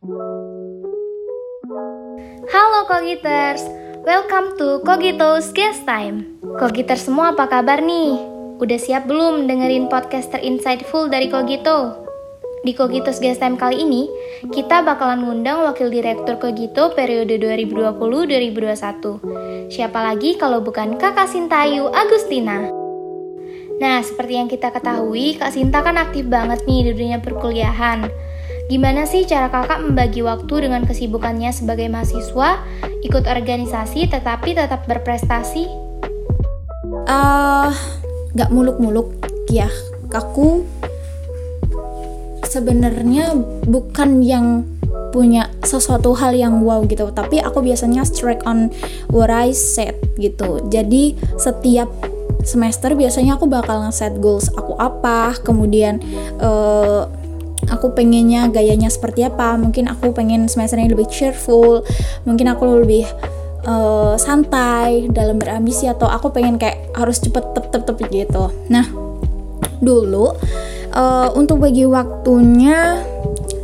Halo Kogiters, welcome to Kogito's Guest Time. Kogiters semua apa kabar nih? Udah siap belum dengerin podcast terinsightful dari Kogito? Di Kogitos Guest Time kali ini, kita bakalan ngundang Wakil Direktur Kogito periode 2020-2021. Siapa lagi kalau bukan Kakak Sintayu Agustina? Nah, seperti yang kita ketahui, Kak Sinta kan aktif banget nih di dunia perkuliahan. Gimana sih cara kakak membagi waktu dengan kesibukannya sebagai mahasiswa, ikut organisasi tetapi tetap berprestasi? Uh, gak muluk-muluk ya. Aku sebenarnya bukan yang punya sesuatu hal yang wow gitu tapi aku biasanya strike on what I said gitu jadi setiap semester biasanya aku bakal nge-set goals aku apa kemudian uh, aku pengennya gayanya seperti apa. Mungkin aku pengen semester ini lebih cheerful. Mungkin aku lebih uh, santai dalam berambisi atau aku pengen kayak harus cepet tep tep tep gitu. Nah dulu uh, untuk bagi waktunya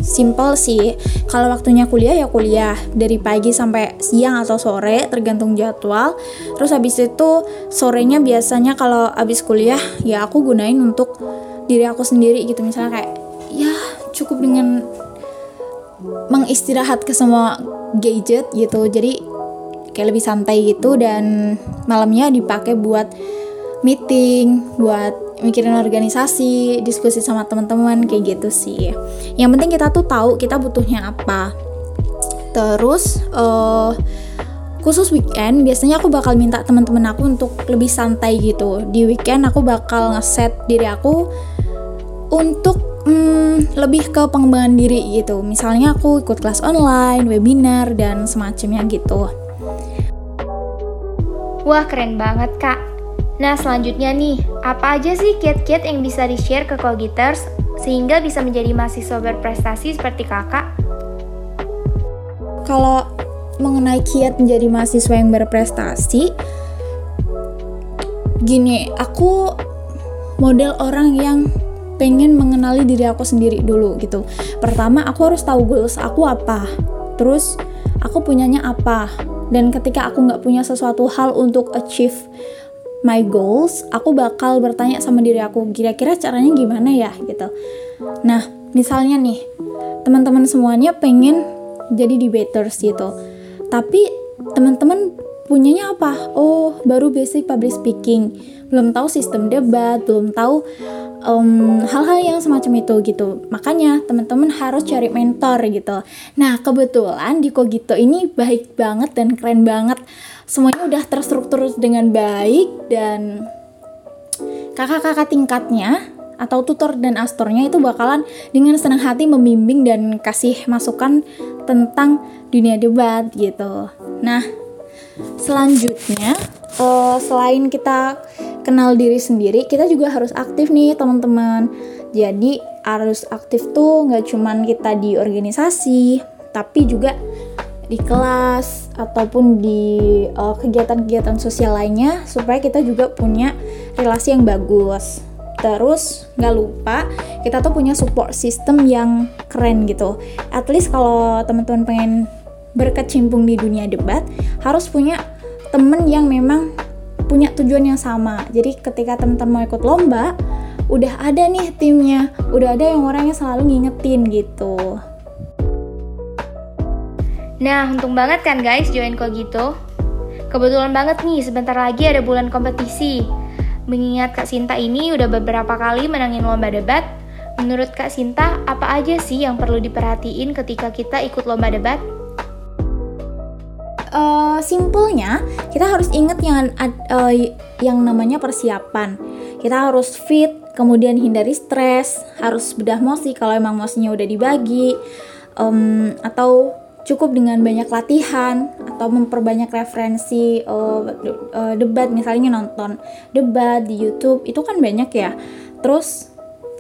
simple sih. Kalau waktunya kuliah ya kuliah. Dari pagi sampai siang atau sore tergantung jadwal. Terus habis itu sorenya biasanya kalau habis kuliah ya aku gunain untuk diri aku sendiri gitu. Misalnya kayak ya cukup dengan mengistirahat ke semua gadget gitu jadi kayak lebih santai gitu dan malamnya dipakai buat meeting buat mikirin organisasi, diskusi sama teman-teman kayak gitu sih. Yang penting kita tuh tahu kita butuhnya apa. Terus uh, khusus weekend biasanya aku bakal minta teman-teman aku untuk lebih santai gitu. Di weekend aku bakal ngeset diri aku untuk hmm, lebih ke pengembangan diri gitu. Misalnya aku ikut kelas online, webinar dan semacamnya gitu. Wah, keren banget, Kak. Nah, selanjutnya nih, apa aja sih kiat-kiat yang bisa di-share ke Kogiters sehingga bisa menjadi mahasiswa berprestasi seperti kakak? Kalau mengenai kiat menjadi mahasiswa yang berprestasi, gini, aku model orang yang pengen mengenali diri aku sendiri dulu gitu. Pertama, aku harus tahu goals aku apa. Terus, aku punyanya apa. Dan ketika aku nggak punya sesuatu hal untuk achieve my goals, aku bakal bertanya sama diri aku, kira-kira caranya gimana ya gitu. Nah, misalnya nih, teman-teman semuanya pengen jadi debaters gitu. Tapi teman-teman punyanya apa? Oh, baru basic public speaking. Belum tahu sistem debat, belum tahu hal-hal um, yang semacam itu gitu. Makanya teman-teman harus cari mentor gitu. Nah, kebetulan di Kogito ini baik banget dan keren banget semuanya udah terstruktur dengan baik dan kakak-kakak tingkatnya atau tutor dan astornya itu bakalan dengan senang hati membimbing dan kasih masukan tentang dunia debat gitu. Nah, selanjutnya uh, selain kita kenal diri sendiri, kita juga harus aktif nih teman-teman. Jadi harus aktif tuh nggak cuman kita di organisasi, tapi juga di kelas ataupun di eh, kegiatan-kegiatan sosial lainnya supaya kita juga punya relasi yang bagus. Terus nggak lupa kita tuh punya support system yang keren gitu. At least kalau teman-teman pengen berkecimpung di dunia debat harus punya temen yang memang punya tujuan yang sama. Jadi ketika teman-teman mau ikut lomba, udah ada nih timnya, udah ada yang orangnya selalu ngingetin gitu. Nah, untung banget kan guys join Kogito. Kebetulan banget nih, sebentar lagi ada bulan kompetisi. Mengingat Kak Sinta ini udah beberapa kali menangin lomba debat, menurut Kak Sinta, apa aja sih yang perlu diperhatiin ketika kita ikut lomba debat? Uh, simpelnya, kita harus ingat yang uh, yang namanya persiapan. Kita harus fit, kemudian hindari stres, harus bedah mosi kalau emang mosinya udah dibagi, um, atau cukup dengan banyak latihan atau memperbanyak referensi uh, uh, debat. Misalnya nonton debat di YouTube itu kan banyak ya. Terus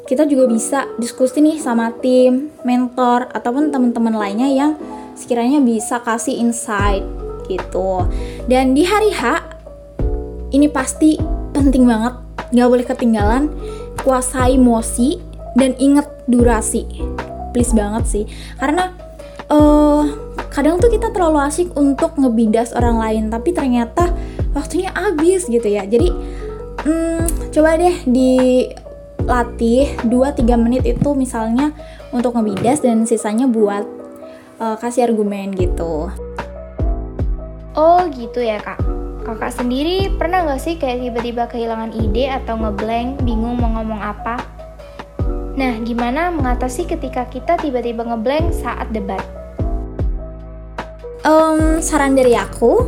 kita juga bisa diskusi nih sama tim mentor ataupun teman-teman lainnya yang sekiranya bisa kasih insight gitu. Dan di hari H ini pasti penting banget. Nggak boleh ketinggalan. Kuasai emosi dan inget durasi. Please banget sih. Karena uh, kadang tuh kita terlalu asik untuk ngebidas orang lain tapi ternyata waktunya habis gitu ya. Jadi hmm, coba deh dilatih 2-3 menit itu misalnya untuk ngebidas dan sisanya buat uh, kasih argumen gitu oh gitu ya kak kakak sendiri pernah gak sih kayak tiba-tiba kehilangan ide atau ngeblank bingung mau ngomong apa Nah, gimana mengatasi ketika kita tiba-tiba ngeblank saat debat? Um, saran dari aku,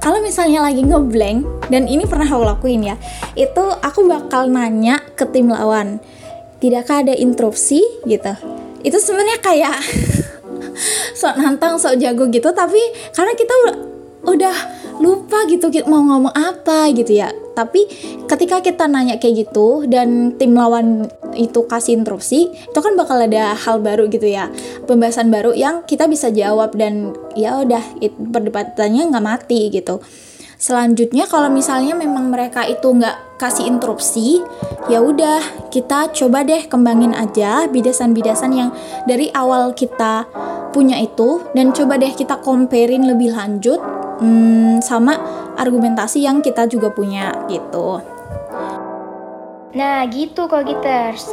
kalau misalnya lagi ngeblank dan ini pernah aku lakuin ya, itu aku bakal nanya ke tim lawan, tidakkah ada interupsi gitu? Itu sebenarnya kayak sok nantang, sok jago gitu, tapi karena kita udah lupa gitu mau ngomong apa gitu ya. Tapi ketika kita nanya kayak gitu dan tim lawan itu kasih interupsi itu kan bakal ada hal baru gitu ya. Pembahasan baru yang kita bisa jawab dan ya udah perdebatannya nggak mati gitu. Selanjutnya kalau misalnya memang mereka itu nggak kasih interupsi ya udah kita coba deh kembangin aja bidasan-bidasan yang dari awal kita punya itu dan coba deh kita comparein lebih lanjut hmm, sama argumentasi yang kita juga punya gitu. Nah gitu Kogiters.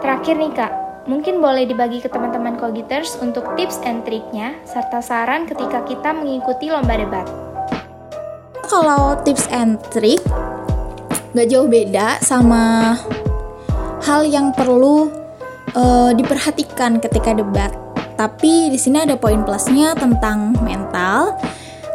Terakhir nih kak, mungkin boleh dibagi ke teman-teman Kogiters untuk tips and triknya serta saran ketika kita mengikuti lomba debat. Kalau tips and trick gak jauh beda sama hal yang perlu uh, diperhatikan ketika debat. Tapi di sini ada poin plusnya tentang mental.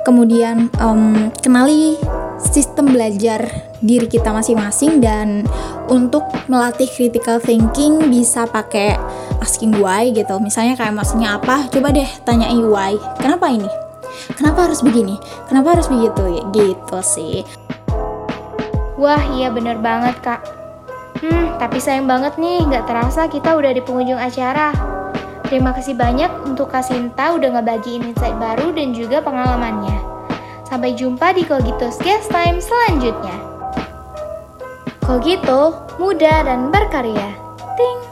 Kemudian um, kenali sistem belajar diri kita masing-masing dan untuk melatih critical thinking bisa pakai asking why gitu. Misalnya kayak maksudnya apa? Coba deh tanya why. Kenapa ini? Kenapa harus begini? Kenapa harus begitu? Gitu sih. Wah iya bener banget kak. Hmm tapi sayang banget nih nggak terasa kita udah di penghujung acara Terima kasih banyak untuk Kasinta udah ngebagiin insight baru dan juga pengalamannya. Sampai jumpa di Kogito's Guest Time selanjutnya. Kogito, muda dan berkarya. Ting!